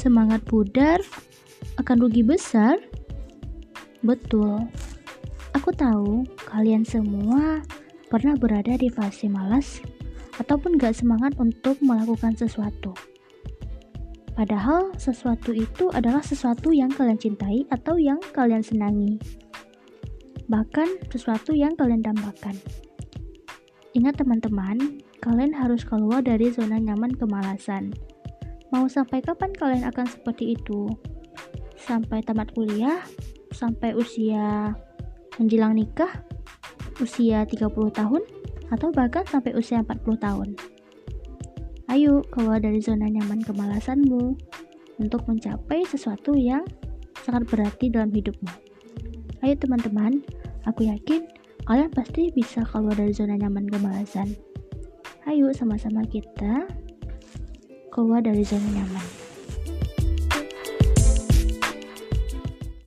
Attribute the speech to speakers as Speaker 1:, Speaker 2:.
Speaker 1: semangat pudar, akan rugi besar? Betul. Aku tahu kalian semua pernah berada di fase malas ataupun gak semangat untuk melakukan sesuatu. Padahal sesuatu itu adalah sesuatu yang kalian cintai atau yang kalian senangi. Bahkan sesuatu yang kalian dambakan. Ingat teman-teman, kalian harus keluar dari zona nyaman kemalasan. Mau sampai kapan kalian akan seperti itu? Sampai tamat kuliah? Sampai usia menjelang nikah? Usia 30 tahun? Atau bahkan sampai usia 40 tahun? Ayo keluar dari zona nyaman kemalasanmu untuk mencapai sesuatu yang sangat berarti dalam hidupmu. Ayo teman-teman, aku yakin kalian pasti bisa keluar dari zona nyaman kemalasan. Ayo sama-sama kita keluar dari zona nyaman.